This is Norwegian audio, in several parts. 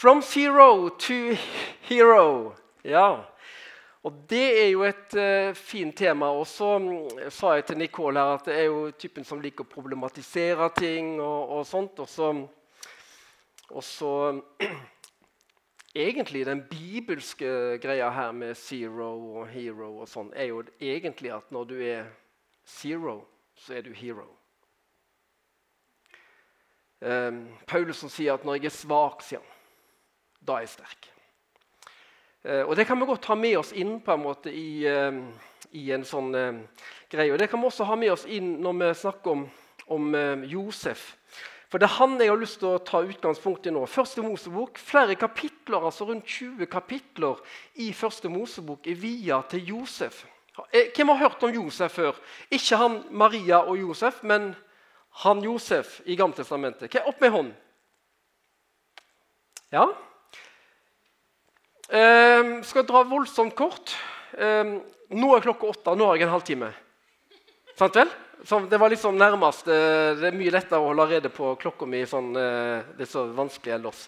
From zero to hero. Ja. Og Det er jo et uh, fint tema. Og så um, sa jeg til Nicole her at det er jo typen som liker å problematisere ting og, og sånt. Og så, og så Egentlig den bibelske greia her med zero og hero og sånn, er jo egentlig at når du er zero, så er du hero. Um, Paulus som sier at 'når jeg er svak', sier han, da er jeg sterk. Uh, og Det kan vi godt ha med oss inn på en måte i, uh, i en sånn uh, greie. Og Det kan vi også ha med oss inn når vi snakker om, om Josef. For det er han jeg har lyst til å ta utgangspunkt i nå. Første Mosebok, Flere kapitler, altså rundt 20 kapitler i Første Mosebok er via til Josef. Hvem har hørt om Josef før? Ikke han Maria og Josef, men han Josef i Gammeltestamentet. Opp med hånden. Ja. Eh, skal dra voldsomt kort. Eh, nå er klokka åtte. Nå har jeg en halvtime. Sant vel? Så det var liksom nærmest. Eh, det er mye lettere å holde rede på klokka mi. Sånn, eh, det er så vanskelig ellers.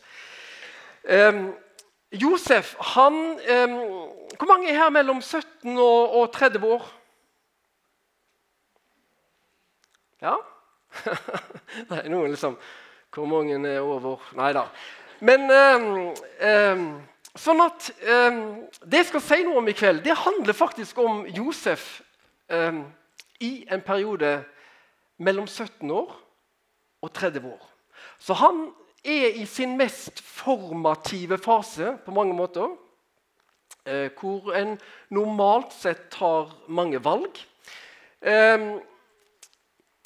Eh, Josef, han Hvor mange er her mellom 17 og, og 30 år? Ja? Nei, noen liksom Hvor mange er over Nei da. Men eh, eh, sånn at eh, Det jeg skal si noe om i kveld, det handler faktisk om Josef i en periode mellom 17 år og 30 år. Så han er i sin mest formative fase på mange måter. Eh, hvor en normalt sett tar mange valg.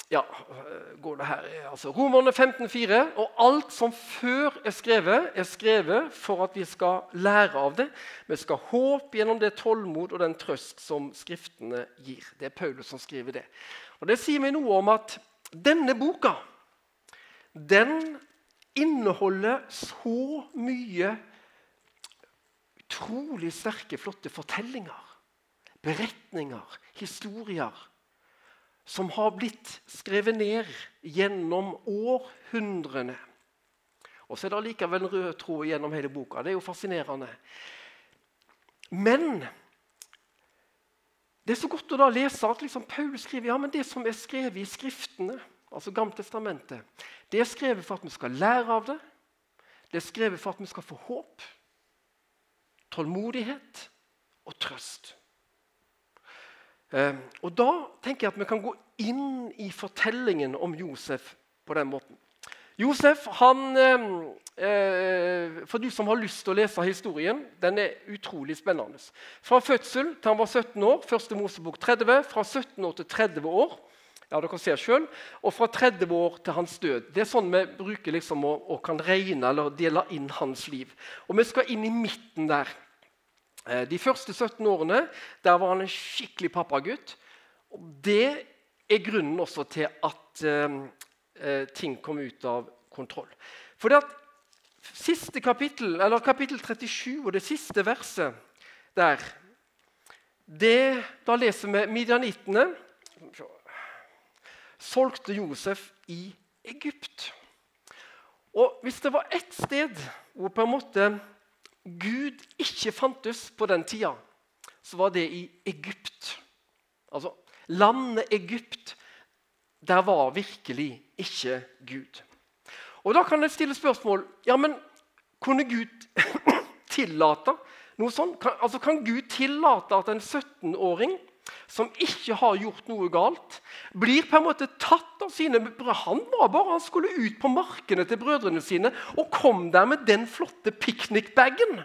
Eh, ja, eh, går det her, altså Romerne 15,4. Og alt som før er skrevet, er skrevet for at vi skal lære av det. Vi skal håpe gjennom det tålmod og den trøst som Skriftene gir. Det er Paulus som skriver det. Og Det sier meg noe om at denne boka den inneholder så mye utrolig sterke, flotte fortellinger, beretninger, historier som har blitt skrevet ned gjennom århundrene. Og så er det allikevel en rød tråd gjennom hele boka. Det er jo fascinerende. Men det er så godt å da lese at liksom Paul skriver ja, men det som er skrevet i Skriftene, altså Gammeltestamentet, det er skrevet for at vi skal lære av det. Det er skrevet for at vi skal få håp, tålmodighet og trøst. Ehm, og Da tenker jeg at vi kan gå inn i fortellingen om Josef på den måten. Josef, han, ehm, eh, For du som har lyst til å lese historien, den er utrolig spennende. Fra fødsel til han var 17 år, første Mosebok 30. Fra 17 år til 30 år. Ja, dere ser selv, Og fra 30 år til hans død. Det er sånn vi bruker liksom å, å kan regne eller dele inn hans liv. Og Vi skal inn i midten der. Eh, de første 17 årene der var han en skikkelig pappagutt. Og det er grunnen også til at eh, eh ting kom ut av kontroll. For det at siste kapittel, eller kapittel 37 og det siste verset der det, Da leser vi midjanittene solgte Josef i Egypt. Og Hvis det var ett sted hvor på en måte Gud ikke fantes på den tida, så var det i Egypt. Altså landet Egypt. Der var virkelig ikke Gud. Og Da kan jeg stille spørsmål ja, men Kunne Gud tillate noe sånt? Kan, altså, kan Gud tillate at en 17-åring som ikke har gjort noe galt, blir på en måte tatt av sine Han var bare, han skulle ut på markene til brødrene sine og kom der med den flotte piknikbagen.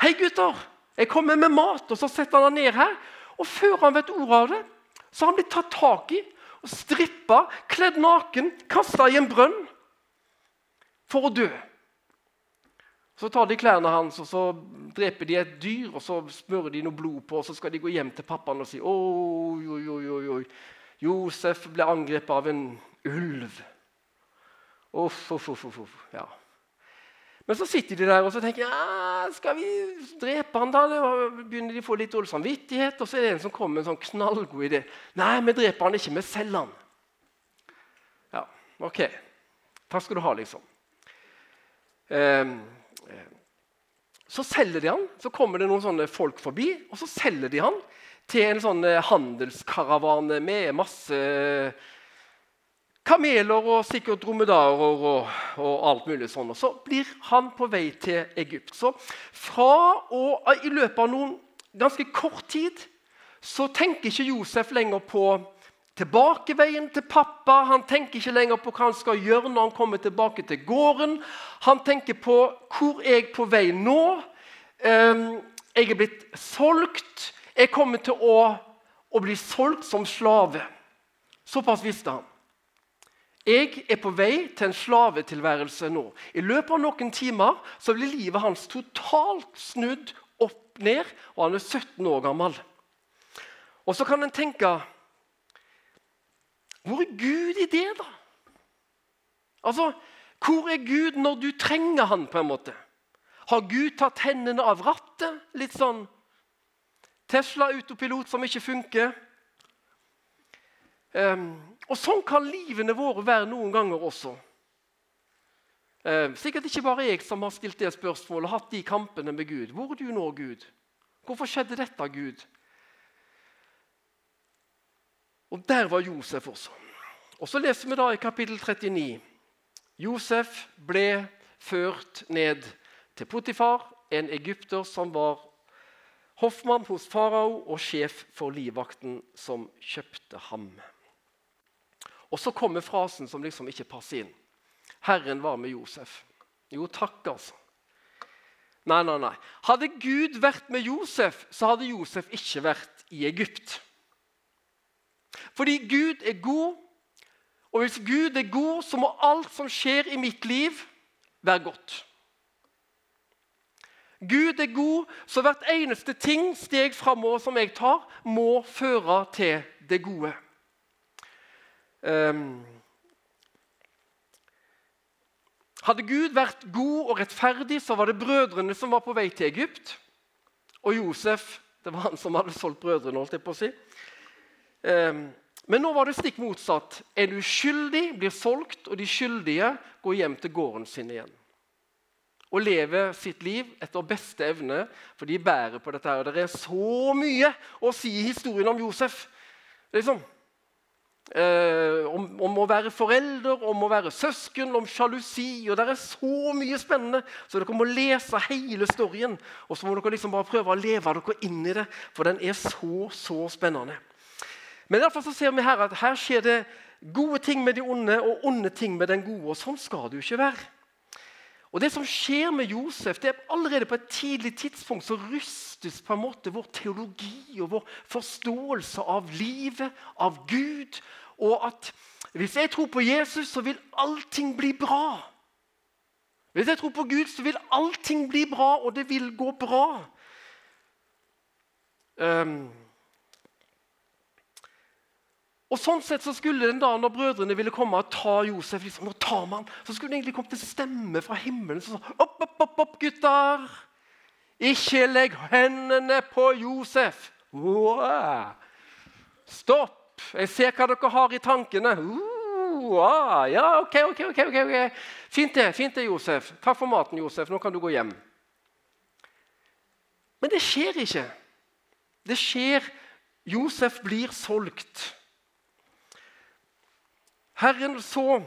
'Hei, gutter, jeg kommer med mat.' Og så setter han ned her. Og før han vet ordet av det, så har han blitt tatt tak i og strippa, kledd naken, kasta i en brønn for å dø. Så tar de klærne hans og så dreper de et dyr og så smører de noe blod på og så skal de gå hjem til pappaen og si oi, oi, oi, oi. Josef ble angrepet av en ulv. Uff, uff, uff, uff. Ja. Men så sitter de der og så tenker ja, skal vi drepe han da? Begynner de å få litt dårlig samvittighet. Og så er det en som kommer med en sånn knallgod idé. Nei, vi dreper han ikke, vi selger han. Ja, ok. Takk skal du ha, liksom. Um, Så selger de han, så kommer det noen sånne folk forbi, og så selger de han til en sånn eh, handelskaravane med masse kameler og sikkert dromedarer og, og, alt mulig sånn. Og så blir han på vei til Egypt. Så fra og i løpet av noen ganske kort tid så tenker ikke Josef lenger på tilbakeveien til pappa. Han tenker ikke lenger på hva han skal gjøre når han kommer tilbake til gården. Han tenker på hvor er jeg på vei nå. Um, jeg er blitt solgt. Jeg kommer til å, å bli solgt som slave. Såpass visste han. Jeg er på vei til en slavetilværelse nå. I løpet av noen timer så blir livet hans totalt snudd opp ned, og han er 17 år gammel. Og så kan en tenke Hvor er Gud i det, da? Altså, Hvor er Gud når du trenger han på en måte? Har Gud tatt hendene av rattet? Litt sånn Tesla-autopilot som ikke funker. Um, og Sånn kan livene våre være noen ganger også. Um, sikkert ikke bare jeg som har stilt det spørsmålet og hatt de kampene med Gud. Hvor er du nå, Gud? Hvorfor skjedde dette, Gud? Og Der var Josef også. Og Så leser vi da i kapittel 39. Josef ble ført ned til Potifar, en egypter som var hoffmann hos farao og sjef for livvakten som kjøpte ham. Og så kommer frasen som liksom ikke passer inn. Herren var med Josef. Jo, takk, altså. Nei, nei, nei. Hadde Gud vært med Josef, så hadde Josef ikke vært i Egypt. Fordi Gud er god, og hvis Gud er god, så må alt som skjer i mitt liv, være godt. Gud er god, så hvert eneste ting, steg framover som jeg tar, må føre til det gode. Um, hadde Gud vært god og rettferdig, så var det brødrene som var på vei til Egypt. Og Josef det var han som hadde solgt brødrene. holdt jeg på å si. Um, men nå var det stikk motsatt. En uskyldig blir solgt, og de skyldige går hjem til gården sin igjen. Og lever sitt liv etter beste evne, for de bærer på dette. her. Og Det er så mye å si i historien om Josef. Liksom. Eh, om, om, å være forelder, om å være søsken, om sjalusi. og Det er så mye spennende, så dere må lese hele storyen. Og så må dere liksom bare prøve å leve dere inn i det, for den er så, så spennende. Men i alle fall så ser vi her at her skjer det gode ting med de onde og onde ting med den gode. og Sånn skal det jo ikke være. Og Det som skjer med Josef, det er allerede på et tidlig tidspunkt så rystes på en måte vår teologi og vår forståelse av livet, av Gud. Og at hvis jeg tror på Jesus, så vil allting bli bra. Hvis jeg tror på Gud, så vil allting bli bra, og det vil gå bra. Um, og sånn sett så skulle den da når brødrene ville komme og ta Josef, liksom, og ta man, så skulle det egentlig komme til stemme fra himmelen som sa opp, opp, opp, opp, gutter! Ikke legg hendene på Josef! Stopp! Jeg ser hva dere har i tankene. Ja, ok, ok, ok. ok. Fint det, fint det, Josef. Takk for maten, Josef. Nå kan du gå hjem. Men det skjer ikke. Det skjer. Josef blir solgt. Herren så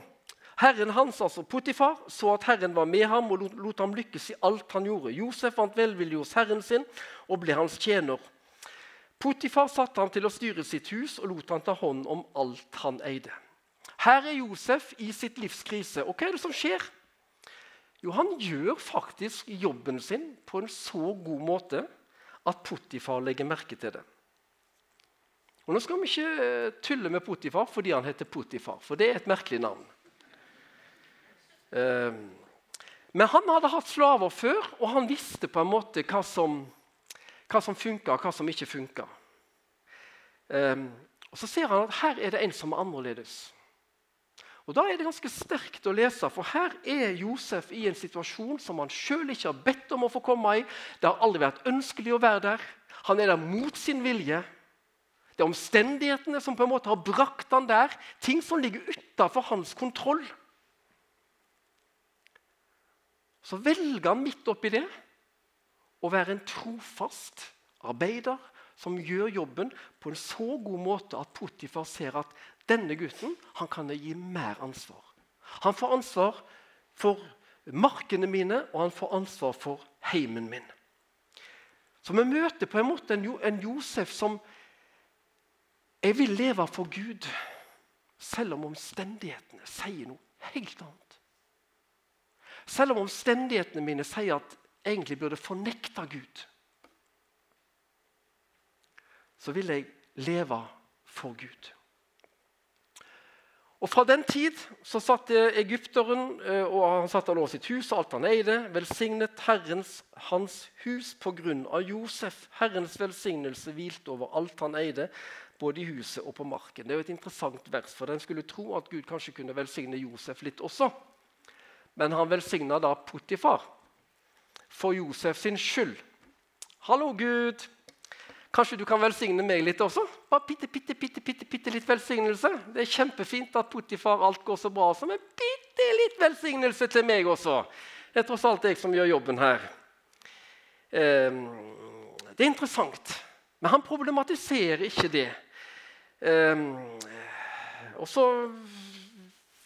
Herren hans, altså Potifar, så at Herren var med ham og lot ham lykkes i alt han gjorde. Josef vant velvilje hos herren sin og ble hans tjener. Potifar satte ham til å styre sitt hus og lot ham ta hånd om alt han eide. Her er Josef i sitt livskrise. Og hva er det som skjer? Jo, Han gjør faktisk jobben sin på en så god måte at Potifar legger merke til det. Og Nå skal vi ikke eh, tulle med Potifar fordi han heter Potifar, for det er et merkelig navn. Ehm, men han hadde hatt slaver før, og han visste på en måte hva som, hva som funka, og hva som ikke funka. Ehm, og så ser han at her er det en som er annerledes. Og Da er det ganske sterkt å lese, for her er Josef i en situasjon som han sjøl ikke har bedt om å få komme i. Det har aldri vært ønskelig å være der. Han er der mot sin vilje. Det er omstendighetene som på en måte har brakt han der. Ting som ligger utafor hans kontroll. Så velger han midt oppi det å være en trofast arbeider som gjør jobben på en så god måte at Potifar ser at denne gutten han kan gi mer ansvar. Han får ansvar for markene mine, og han får ansvar for heimen min. Så vi møter på en måte en, Josef som jeg vil leve for Gud, selv om omstendighetene sier noe helt annet. Selv om omstendighetene mine sier at jeg egentlig burde fornekte Gud, så vil jeg leve for Gud. Og Fra den tid så satt egypteren eh, og han satt han over sitt hus og alt han eide, velsignet Herrens hans hus på grunn av Josef. Herrens velsignelse hvilte over alt han eide, både i huset og på marken. Det er jo et interessant vers, for Den skulle tro at Gud kanskje kunne velsigne Josef litt også. Men han velsigna da Potifar for Josef sin skyld. Hallo, Gud! Kanskje du kan velsigne meg litt også? Bare bitte, bitte, bitte, bitte, bitte litt velsignelse. Det er kjempefint at Potifar alt går så bra, men bitte litt velsignelse til meg også. Det er tross alt jeg som gjør jobben her. Ehm, det er interessant, men han problematiserer ikke det. Ehm, og så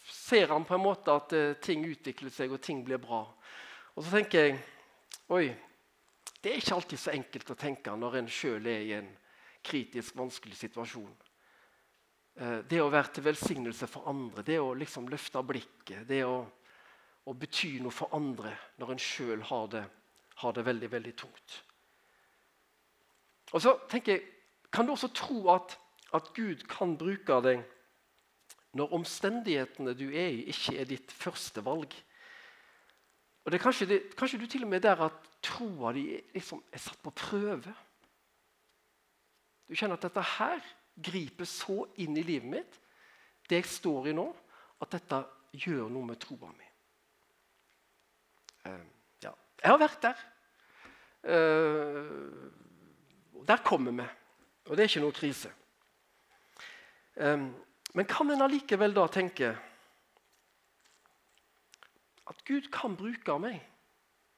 ser han på en måte at eh, ting utvikler seg, og ting blir bra. Og så tenker jeg Oi, det er ikke alltid så enkelt å tenke når en sjøl er i en kritisk, vanskelig situasjon. Eh, det å være til velsignelse for andre, det å liksom løfte blikket, det å, å bety noe for andre når en sjøl har, har, det veldig, veldig tungt. Og så tenker jeg, Kan du også tro at, at Gud kan bruke deg når omstendighetene du er i, ikke er ditt første valg? Og det er kanskje, det, kanskje du til og med der at troa di liksom er satt på prøve. Du kjenner at dette her griper så inn i livet mitt, det jeg står i nå, at dette gjør noe med troa mi. Uh, ja. Jeg har vært der. Uh, der kommer vi. Og det er ikke noe krise. Men kan en allikevel da tenke at Gud kan bruke meg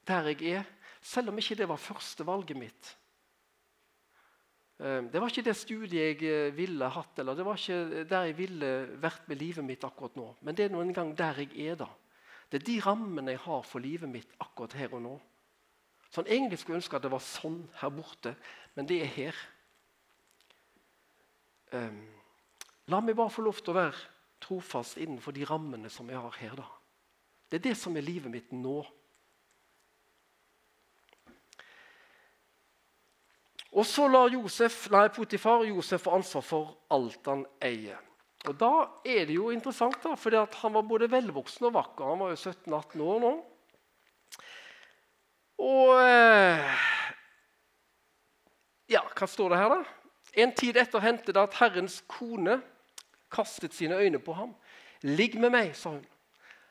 der jeg er, selv om ikke det var førstevalget mitt. Eh, det var ikke det studiet jeg eh, ville hatt, eller det var ikke der jeg ville vært med livet mitt akkurat nå. Men det er noen gang der jeg er, da. Det er de rammene jeg har for livet mitt akkurat her og nå. Sånn, Egentlig skulle jeg ønske at det var sånn her borte, men det er her. Um, la meg bare få lov til å være trofast innenfor de rammene som jeg har her. da. Det er det som er livet mitt nå. Og så lar Josef, nei, Potifar Josef få ansvar for alt han eier. Og Da er det jo interessant, da, for han var både velvoksen og vakker. Han var jo 17-18 år nå. Og eh, Ja, hva står det her, da? En tid etter hendte det at Herrens kone kastet sine øyne på ham. 'Ligg med meg', sa hun.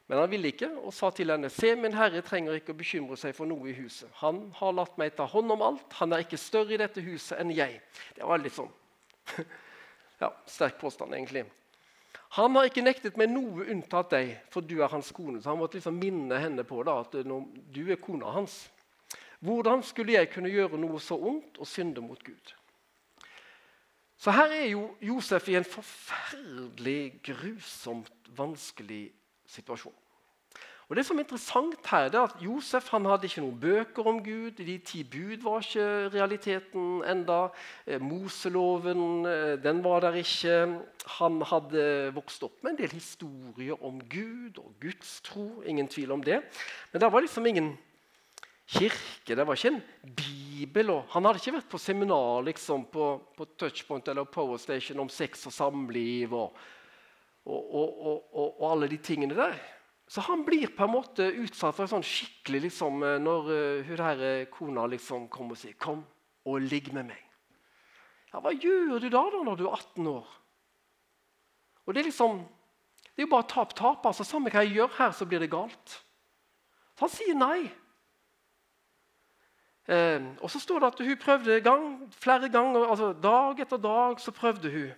Men han ville ikke og sa til henne, 'Se, min herre trenger ikke å bekymre seg for noe i huset.' 'Han har latt meg ta hånd om alt. Han er ikke større i dette huset enn jeg.' Det var litt sånn ja, sterk påstand, egentlig. Han har ikke nektet meg noe unntatt deg, for du er hans kone. Så han måtte liksom minne henne på da, at du er kona hans. Hvordan skulle jeg kunne gjøre noe så ondt og synde mot Gud? Så her er jo Josef i en forferdelig, grusomt vanskelig situasjon. Og Det som er interessant her, det er at Josef han hadde ikke noen bøker om Gud. De ti bud var ikke realiteten enda. Eh, Moseloven eh, den var der ikke. Han hadde vokst opp med en del historier om Gud og Guds tro. Ingen tvil om det. Men det var liksom ingen kirke. Det var ikke en bibel. Og Han hadde ikke vært på seminar liksom, på, på Touchpoint eller Power Station om sex og samliv. og og, og, og, alle de tingene der. Så han blir på en måte utsatt for sånn skikkelig liksom, eh, Når uh, hun der kona liksom kommer og sier 'Kom og ligg med meg'. Ja, Hva gjør du da, da når du er 18 år? Og Det er liksom, det er jo bare tap-tap. altså Samme hva jeg gjør her, så blir det galt. Så han sier nei. Eh, og så står det at hun prøvde gang, flere ganger, altså dag etter dag så prøvde hun.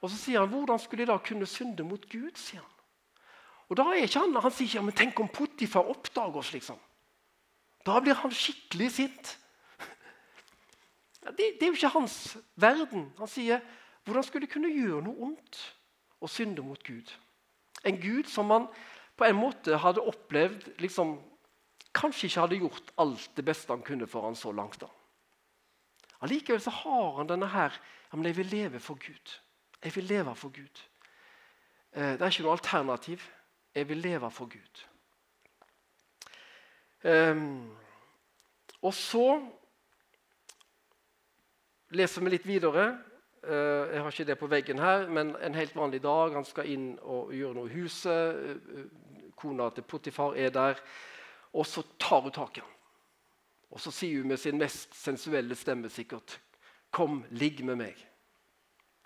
Og så sier han, 'Hvordan skulle jeg da kunne synde mot Gud?' sier han. Og da er ikke Han han sier ikke, ja, men 'tenk om Potifar oppdager oss', liksom. Da blir han skikkelig sint. Det, det, er jo ikke hans verden. Han sier hvordan skulle de kunne gjøre noe ondt og synde mot Gud? En Gud som man på en måte hadde opplevd liksom, kanskje ikke hadde gjort alt det beste han kunne for han så langt. da. Allikevel så har han denne her ja, men 'Jeg vil leve for Gud'. Jeg vil leve for Gud. Eh, det er ikke noe alternativ. Jeg vil leve for Gud. Eh, og så leser vi litt videre. Eh, jeg har ikke det på veggen her, men en helt vanlig dag. Han skal inn og gjøre noe i huset. Uh, kona til Potifar er der. Og så tar hun tak i ham. Og så sier hun med sin mest sensuelle stemme sikkert 'Kom, ligg med meg'.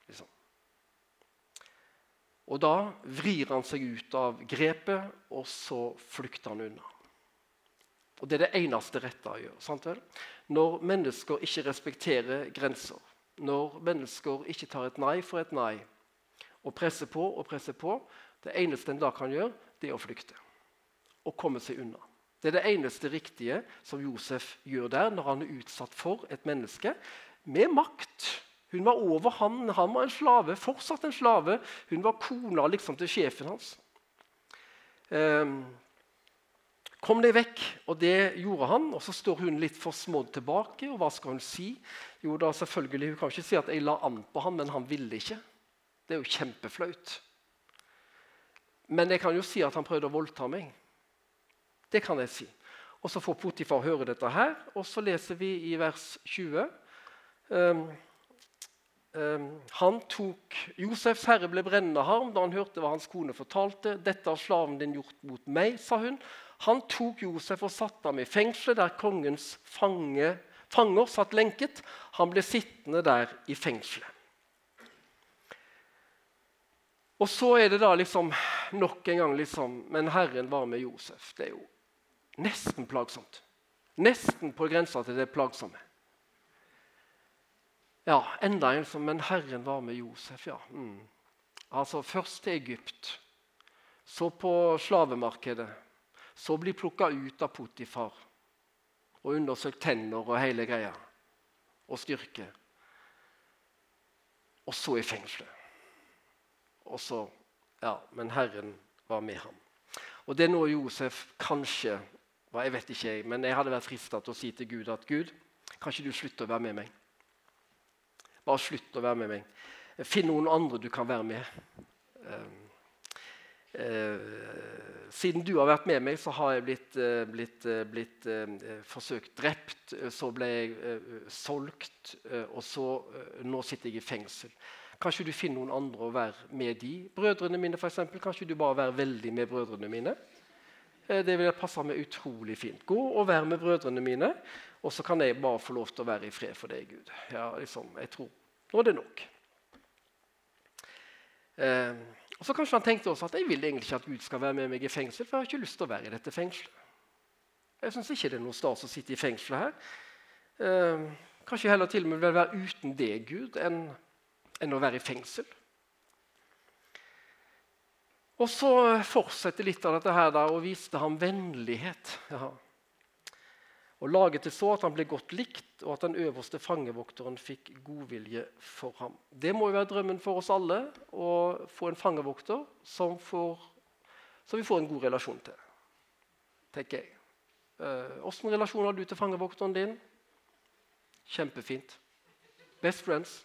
Liksom. Og da vrir han seg ut av grepet, og så flykter han unna. Og Det er det eneste rette å gjøre. sant vel? Når mennesker ikke respekterer grenser, når mennesker ikke tar et nei for et nei, og presser på og presser på Det eneste en da kan gjøre, det er å flykte og komme seg unna. Det er det eneste riktige som Josef gjør der når han er utsatt for et menneske med makt hun var over han. Han var en slave, fortsatt en slave. Hun var kona liksom, til sjefen hans. Um, Kom deg vekk. Og det gjorde han. Og så står hun litt for smådd tilbake. Og hva skal hun si? Jo, da selvfølgelig, Hun kan ikke si at 'jeg la an på han, men han ville ikke. Det er jo kjempeflaut. Men jeg kan jo si at han prøvde å voldta meg. Det kan jeg si. Og Så får Potifar høre dette her, og så leser vi i vers 20. Um, um, han tok, Josefs herre ble brennende harm da han hørte hva hans kone fortalte. 'Dette har slaven din gjort mot meg', sa hun. Han tok Josef og satte ham i fengselet, der kongens fange, fanger satt lenket. Han ble sittende der i fengselet. Og så er det da liksom nok en gang liksom Men Herren var med Josef. Det er jo nesten plagsomt. Nesten på grensa til det plagsomme. Ja, enda en som Men Herren var med Josef, ja. Mm. Altså Først til Egypt, så på slavemarkedet. Så bli plukka ut av Potifar og undersøkt tenner og hele greia. Og styrke. Og så i fengselet. Og så Ja, men Herren var med ham. Og det er noe Josef kanskje Jeg vet ikke, men jeg hadde vært frista til å si til Gud at Gud, kan ikke du slutte å være med meg? Bare slutt å være med meg. Finn noen andre du kan være med. Uh, uh, siden du har vært med meg, så har jeg blitt, uh, blitt, blitt forsøkt drept. Så ble jeg solgt, og så, nå sitter jeg i fengsel. Kanskje du finner noen andre å være med de. Brødrene mine, eksempel. Kanskje du bare være veldig med brødrene mine. Det vil passe meg utrolig fint. Gå og vær med brødrene mine, og så kan jeg bare få lov til å være i fred for deg, Gud. Ja, liksom, jeg tror nå er det nok. Eh, og så Kanskje han tenkte også at jeg vil egentlig ikke at Gud skal være med meg i fengsel, for jeg har ikke lyst til å være i dette fengselet. Jeg syns ikke det er noe stas å sitte i fengselet her. Eh, kanskje heller til og med vil være uten det, Gud, enn, enn å være i fengsel. Og så fortsetter litt av dette her da, og viste ham vennlighet. Ja og laget det så at han ble godt likt, og at den øverste fangevokteren fikk godvilje for ham. Det må jo være drømmen for oss alle å få en fangevokter som, får, som vi får en god relasjon til. tenker jeg. Åssen eh, relasjon har du til fangevokteren din? Kjempefint. Best friends.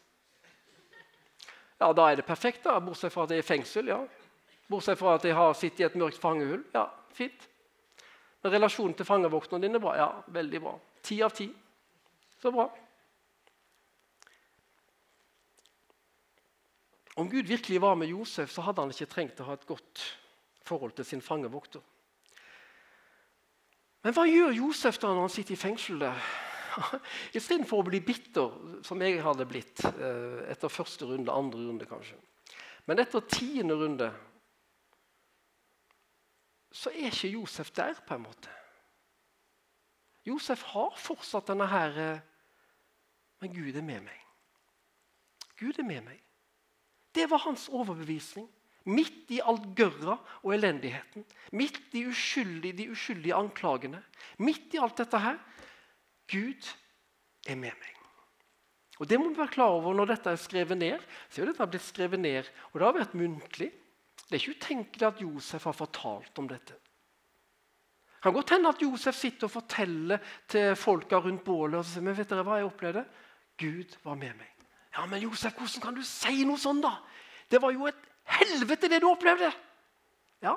Ja, Da er det perfekt, da, bortsett fra at det er fengsel. ja. Bortsett fra at jeg har sittet i et mørkt fangehull. Ja, fint. Men relasjonen til fangevokteren din er bra. Ja, veldig bra. Ti av ti. Så bra. Om Gud virkelig var med Josef, så hadde han ikke trengt å ha et godt forhold til sin fangevokter. Men hva gjør Josef da når han sitter i fengselet? Istedenfor å bli bitter, som jeg hadde blitt eh, etter første runde, andre runde kanskje. Men etter tiende runde så er ikke Josef der, på en måte. Josef har fortsatt denne her eh, Men Gud er med meg. Gud er med meg. Det var hans overbevisning. Midt i alt gørra og elendigheten. Midt i uskyldige, de uskyldige anklagene. Midt i alt dette her. Gud er med meg. Og det må vi være klar over Når dette er skrevet ned, så er dette blitt skrevet ned, og det har vært muntlig. Det er ikke utenkelig at Josef har fortalt om dette. Det kan godt hende at Josef sitter og forteller til folka rundt bålet og sier, men vet dere hva jeg opplevde? Gud var med meg. Ja, men Josef, hvordan kan du si noe sånn, da? Det var jo et helvete, det du opplevde! Ja.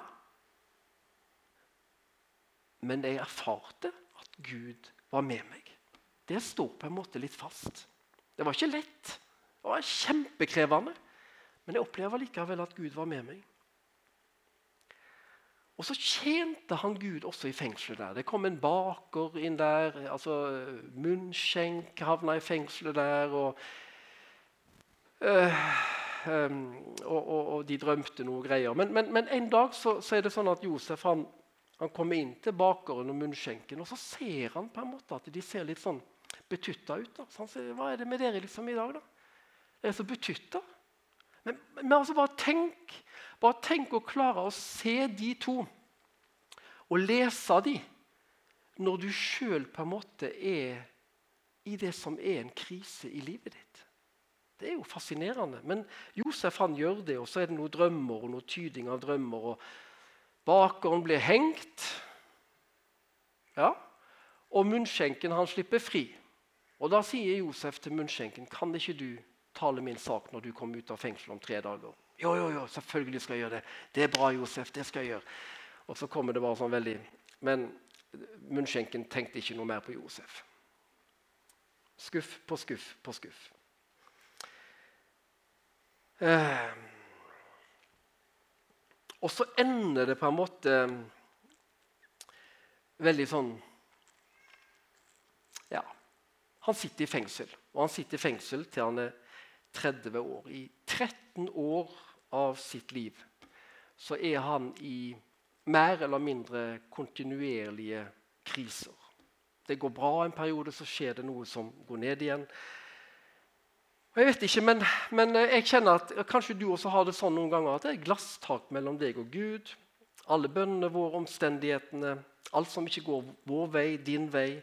Men jeg erfarte at Gud var med meg. Det står på en måte litt fast. Det var ikke lett. Det var kjempekrevende. Men jeg opplever likevel at Gud var med meg. Og så tjente han Gud også i fengselet der. Det kom en baker inn der. altså Munnskjenk havna i fengselet der. og øh, øh, og, og, og, de drømte noe greier. Men, men, men en dag så, så, er det sånn at Josef han, han kommer inn til bakeren og munnskjenken, og så ser han på en måte at de ser litt sånn betutta ut. da. Så han sier, 'Hva er det med dere liksom i dag, da?' Er er så betutta. Men, men altså bare tenk bare tenk å klare å se de to og lese de når du sjøl på en måte er i det som er en krise i livet ditt. Det er jo fascinerende. Men Josef han gjør det, og så er det noen drømmer og noe tyding av drømmer. og Bakeren blir hengt, ja, og munnskjenken han slipper fri. Og Da sier Josef til munnskjenken, kan ikke du tale min sak når du kommer ut av fengsel om tre dager? Jo, jo, jo, selvfølgelig skal jeg gjøre det. Det er bra, Josef. det skal jeg gjøre. Og så kommer det bare sånn veldig Men munnskjenken tenkte ikke noe mer på Josef. Skuff på skuff på skuff. Eh. Og så ender det på en måte veldig sånn Ja. Han sitter i fengsel, og han sitter i fengsel til han er 30 år. I 13 år av sitt liv så er han i mer eller mindre kontinuerlige kriser. Det går bra en periode, så skjer det noe som går ned igjen. Og jeg vet ikke, men, men, jeg kjenner at kanskje du også har det sånn noen ganger at det er glasstak mellom deg og Gud. Alle bønnene våre, omstendighetene, alt som ikke går vår vei, din vei.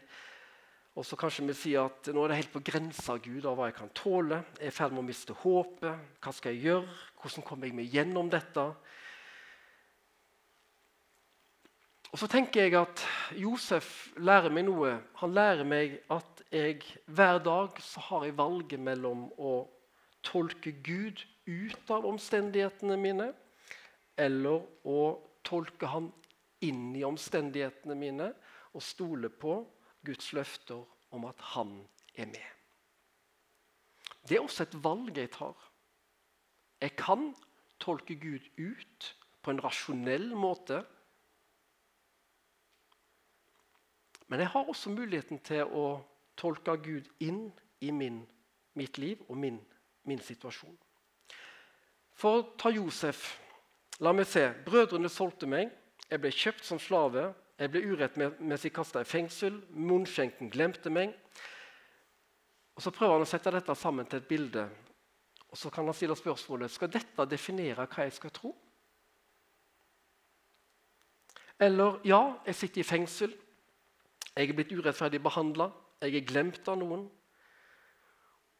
Og så kanskje vi sier at nå er det helt på grensa Gud av hva jeg kan tåle. Jeg er i ferd med å miste håpet. Hva skal jeg gjøre? Hvordan kommer jeg meg gjennom dette? Og så tenker jeg at Josef lærer meg noe. Han lærer meg at jeg hver dag så har jeg valget mellom å tolke Gud ut av omstendighetene mine, eller å tolke Han inn i omstendighetene mine og stole på Guds løfter om at han er med. Det er også et valg jeg tar. Jeg kan tolke Gud ut på en rasjonell måte. Men jeg har også muligheten til å tolke Gud inn i min, mitt liv og min, min situasjon. For å ta Josef. La meg se. Brødrene solgte meg. Jeg ble kjøpt som slave. Jeg ble urettmessig kasta i fengsel. Munnskjenken glemte meg. Og Så prøver han å sette dette sammen til et bilde. Og Så kan han stille spørsmålet skal dette definere hva jeg skal tro. Eller ja, jeg sitter i fengsel. Jeg er blitt urettferdig behandla. Jeg er glemt av noen.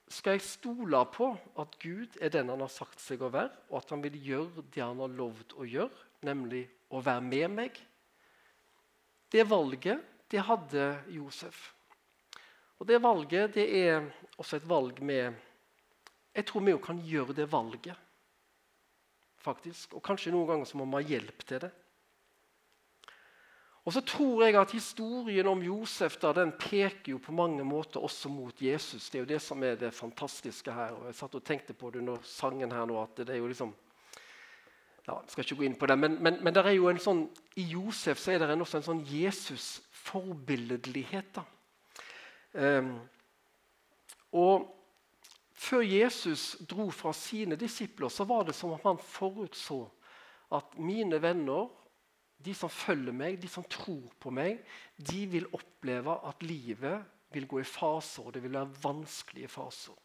Skal jeg stole på at Gud er den han har sagt seg å være, og at han vil gjøre det han har lovd å gjøre, nemlig å være med meg? Det valget det hadde Josef. Og Det valget det er også et valg med Jeg tror vi jo kan gjøre det valget, faktisk. Og kanskje noen ganger så må vi ha hjelp til det. Og så tror jeg at Historien om Josef da, den peker jo på mange måter også mot Jesus. Det er jo det som er det fantastiske her. og Jeg satt og tenkte på det under sangen her nå, at det er jo liksom ja, skal ikke gå inn på det, men, men, men jo en sånn, i Josef så er det også en sånn Jesus-forbilledlighet. Um, og Før Jesus dro fra sine disipler, så var det som om han forutså at mine venner, de som følger meg, de som tror på meg, de vil oppleve at livet vil gå i faser, og det vil være vanskelige faser.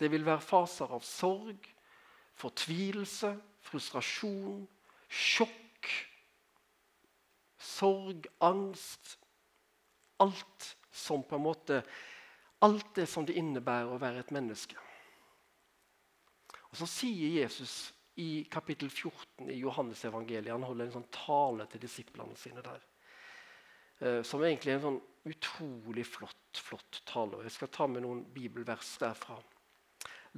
Det vil være faser av sorg, fortvilelse, frustrasjon, sjokk, sorg, angst Alt som på en måte Alt det som det innebærer å være et menneske. Og Så sier Jesus i kapittel 14 i Johannesevangeliet Han holder en sånn tale til disiplene sine der. Eh, som egentlig er en sånn utrolig flott, flott tale. Jeg skal ta med noen bibelvers derfra.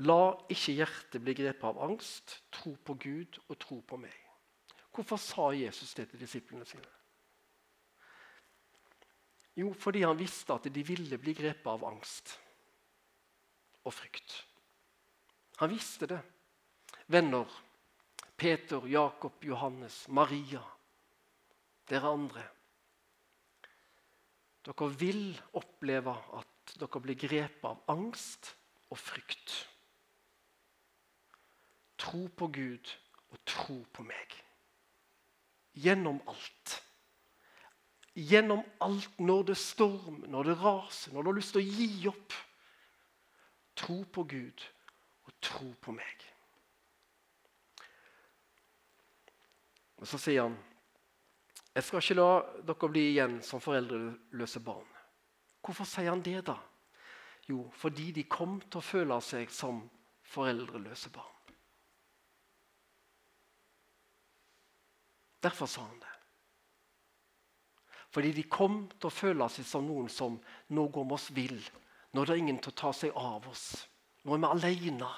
La ikke hjertet bli grepet av angst. Tro på Gud og tro på meg. Hvorfor sa Jesus det til disiplene sine? Jo, fordi han visste at de ville bli grepet av angst og frykt. Han visste det. Venner, Peter, Jakob, Johannes, Maria, dere andre. Dere vil oppleve at dere blir grepet av angst og frykt. Tro på Gud og tro på meg. Gjennom alt. Gjennom alt når det stormer, når det raser, når du har lyst til å gi opp. Tro på Gud og tro på meg. Og Så sier han jeg skal ikke la dere bli igjen som foreldreløse barn. Hvorfor sier han det, da? Jo, fordi de kom til å føle seg som foreldreløse barn. Derfor sa han det. Fordi de kom til å føle seg som noen som nå går med oss vill. Nå er det ingen til å ta seg av oss. Nå er vi alene.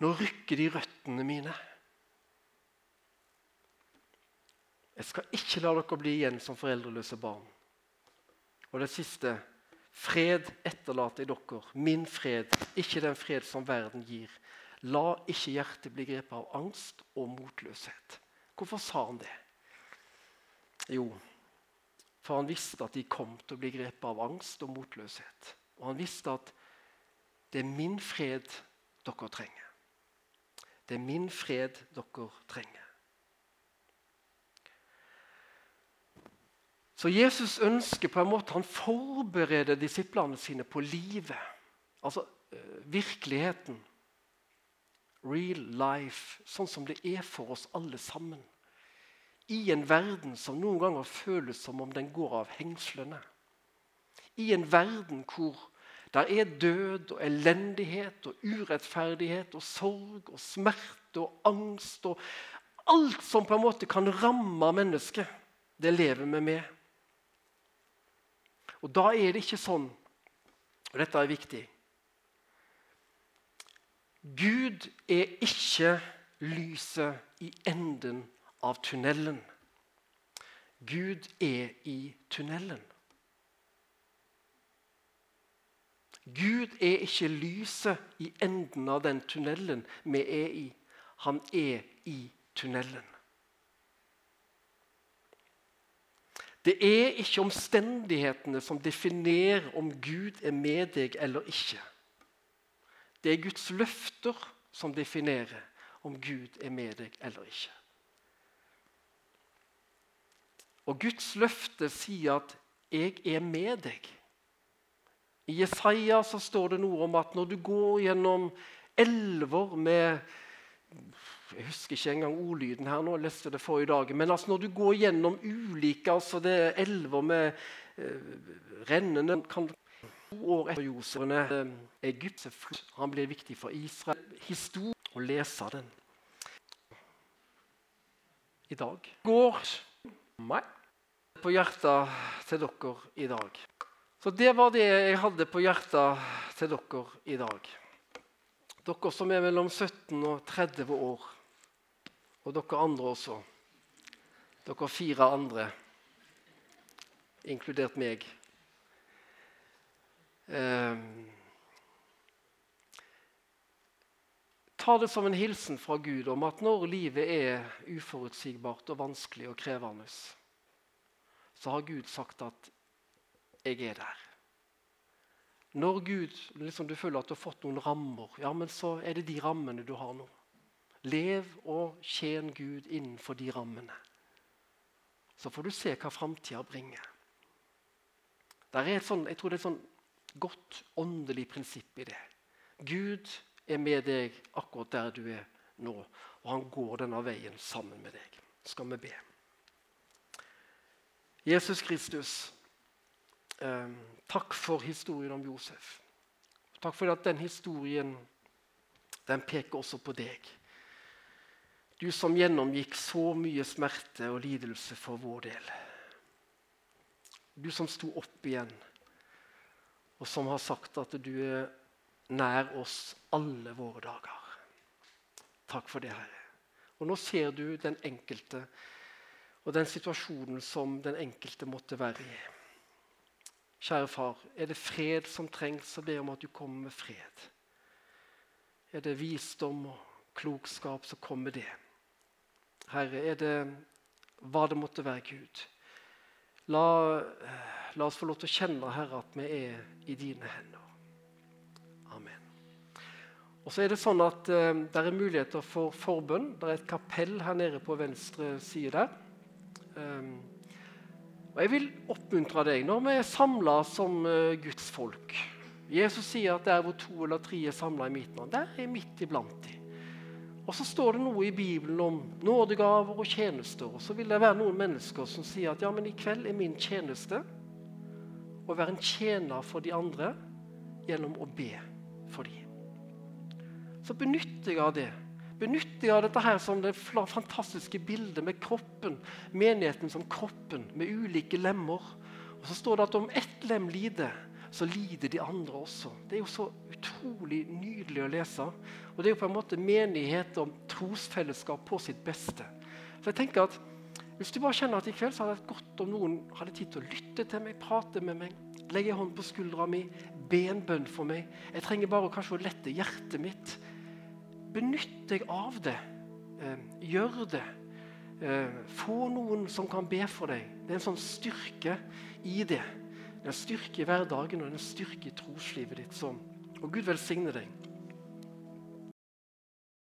Nå rykker de røttene mine. Jeg skal ikke la dere bli igjen som foreldreløse barn. Og det siste fred etterlater jeg dere. Min fred, ikke den fred som verden gir. La ikke hjertet bli grepet av angst og motløshet. Hvorfor sa han det? Jo, for han visste at de kom til å bli grepet av angst og motløshet. Og han visste at det er min fred dere trenger. Det er min fred dere trenger. Så Jesus ønsker på en måte, han forbereder disiplene sine på livet. Altså øh, virkeligheten real life, sånn som det er for oss alle sammen. I en verden som noen ganger føles som om den går av hengslene. I en verden hvor der er død og elendighet og urettferdighet og sorg og smerte og angst og alt som på en måte kan ramme mennesket, det lever vi med. Og da er det ikke sånn, og dette er viktig Gud er ikke lyset i enden av tunnelen. Gud er i tunnelen. Gud er ikke lyset i enden av den tunnelen vi er i. Han er i tunnelen. Det er ikke omstendighetene som definerer om Gud er med deg eller ikke. Det er Guds løfter som definerer om Gud er med deg eller ikke. Og Guds løfte sier at 'jeg er med deg'. I Jesaja så står det noe om at når du går gjennom elver med Jeg husker ikke engang ordlyden her nå, jeg leste det forrige dag. Men altså når du går gjennom ulike altså det er elver med eh, rennende kan, To år etter Josefene eh, Egypt han blir viktig for Israel. Historie å lese den. I dag går meg på hjertet til dere i dag. Så det var det jeg hadde på hjertet til dere i dag. Dere som er mellom 17 og 30 år. Og dere andre også. Dere fire andre, inkludert meg. Eh, ta det som en hilsen fra Gud om at når livet er uforutsigbart og vanskelig og krevende, så har Gud sagt at 'jeg er der'. Når Gud, liksom du føler at du har fått noen rammer, ja, men så er det de rammene du har nå. Lev og tjen Gud innenfor de rammene. Så får du se hva framtida bringer. Der er et sånn, jeg tror det er et sånn godt åndelig prinsipp i det. Gud er med deg akkurat der du er nå, og han går denne veien sammen med deg. Skal vi be. Jesus Kristus, eh, takk for historien om Josef. Takk for at den historien den peker også på deg. Du som gjennomgikk så mye smerte og lidelse for vår del. Du som sto opp igjen, og som har sagt at du er nær oss alle våre dager. Takk for det, Herre. Og Nå ser du den enkelte og den situasjonen som den enkelte måtte være i. Kjære far, er det fred som trengs, så ber jeg om at du kommer med fred. Er det visdom og klokskap, så kommer det. Herre, er det hva det måtte være, Gud. La, la oss få lov til å kjenne, Herre, at vi er i dine hender. Amen. Og så er det sånn at eh, Det er muligheter for forbønn. Det er et kapell her nede på venstre side. der. Um, og Jeg vil oppmuntre deg når vi er samla som uh, Guds folk. Jesus sier at der hvor to eller tre er samla i mitt navn, der er midt iblant dem. Og så står det noe i Bibelen om nådegaver og tjenester. Og så vil det være noen mennesker som sier at ja, men i kveld er min tjeneste å være en tjener for de andre gjennom å be for dem. Så benytter jeg av det. Benytter jeg av dette her som det fantastiske bildet med kroppen, menigheten som kroppen, med ulike lemmer. Og Så står det at om ett lem lider, så lider de andre også. Det er jo så utrolig nydelig å lese. Og Det er jo på en måte menighet og trosfellesskap på sitt beste. Så jeg tenker at Hvis du bare kjenner at i kveld så hadde det godt om noen hadde tid til å lytte til meg, prate med meg, legge hånd på skuldra mi, be en bønn for meg. Jeg trenger bare kanskje å lette hjertet mitt. Benytt deg av det. Eh, gjør det. Eh, få noen som kan be for deg. Det er en sånn styrke i det. Det er styrke i hverdagen og det er styrke i troslivet ditt. Sånn. Og Gud velsigne deg.